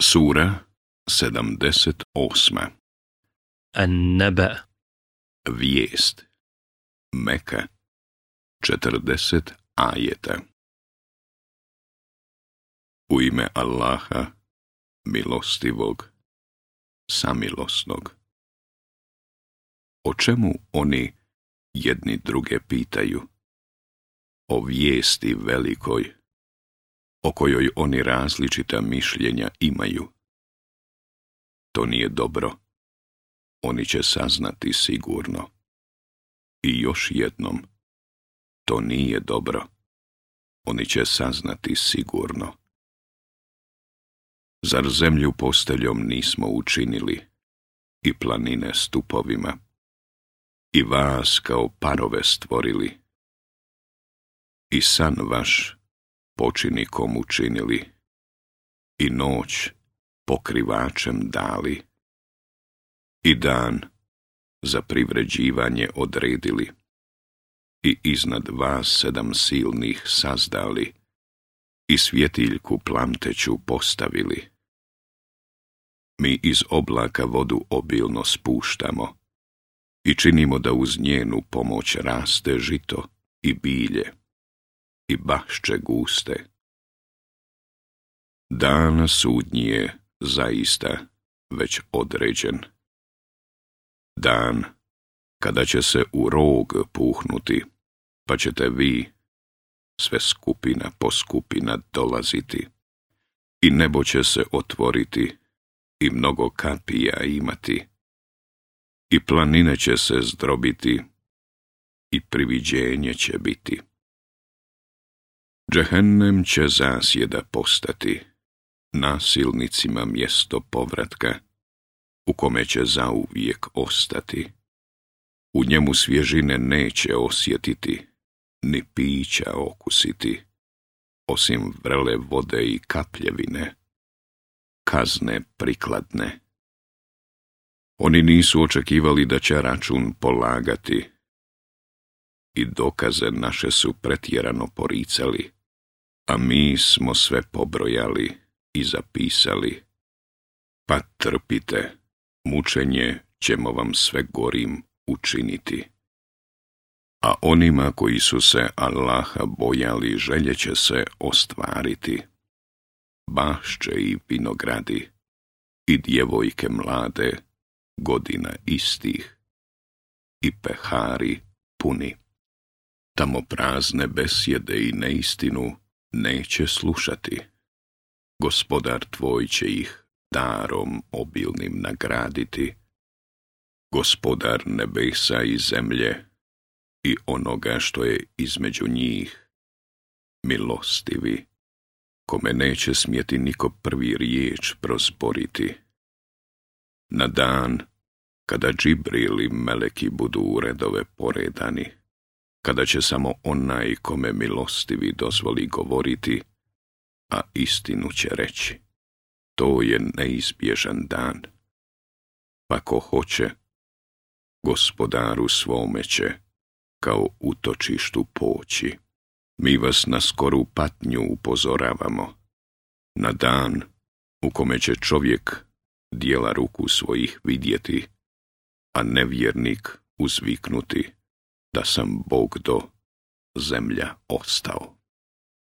Sura 78 An-Naba Vijest Meka 40 ajeta U ime Allaha, milostivog, samilosnog. O čemu oni jedni druge pitaju? O vijesti velikoj o kojoj oni različita mišljenja imaju. To nije dobro. Oni će saznati sigurno. I još jednom, to nije dobro. Oni će saznati sigurno. Zar zemlju posteljom nismo učinili i planine stupovima i vas kao parove stvorili i san vaš počinikom učinili i noć pokrivačem dali i dan za privređivanje odredili i iznad vas sedam silnih sazdali i svjetiljku plamteću postavili. Mi iz oblaka vodu obilno spuštamo i činimo da uz njenu pomoć raste žito i bilje i će guste. Dan sudnji je zaista već određen. Dan kada će se u rog puhnuti, pa ćete vi, sve skupina po skupina, dolaziti. I nebo će se otvoriti, i mnogo kapija imati. I planine će se zdrobiti, i priviđenje će biti. Džehennem će zasjeda postati, nasilnicima mjesto povratka, u kome će zauvijek ostati. U njemu svježine neće osjetiti, ni pića okusiti, osim vrele vode i kapljevine, kazne prikladne. Oni nisu očekivali da će račun polagati i dokaze naše su pretjerano poricali a mi smo sve pobrojali i zapisali. Pa trpite, mučenje ćemo vam sve gorim učiniti. A onima koji su se Allaha bojali želje će se ostvariti. Bašće i vinogradi i djevojke mlade, godina istih, i pehari puni. Tamo prazne besjede i neistinu neće slušati. Gospodar tvoj će ih darom obilnim nagraditi. Gospodar nebesa i zemlje i onoga što je između njih, milostivi, kome neće smjeti niko prvi riječ prosporiti Na dan, kada džibrili meleki budu u redove poredani, kada će samo onaj kome milostivi dozvoli govoriti, a istinu će reći. To je neizbježan dan. Pa ko hoće, gospodaru svome će, kao utočištu poći. Mi vas na skoru patnju upozoravamo, na dan u kome će čovjek dijela ruku svojih vidjeti, a nevjernik uzviknuti da sam Bog do zemlja ostao.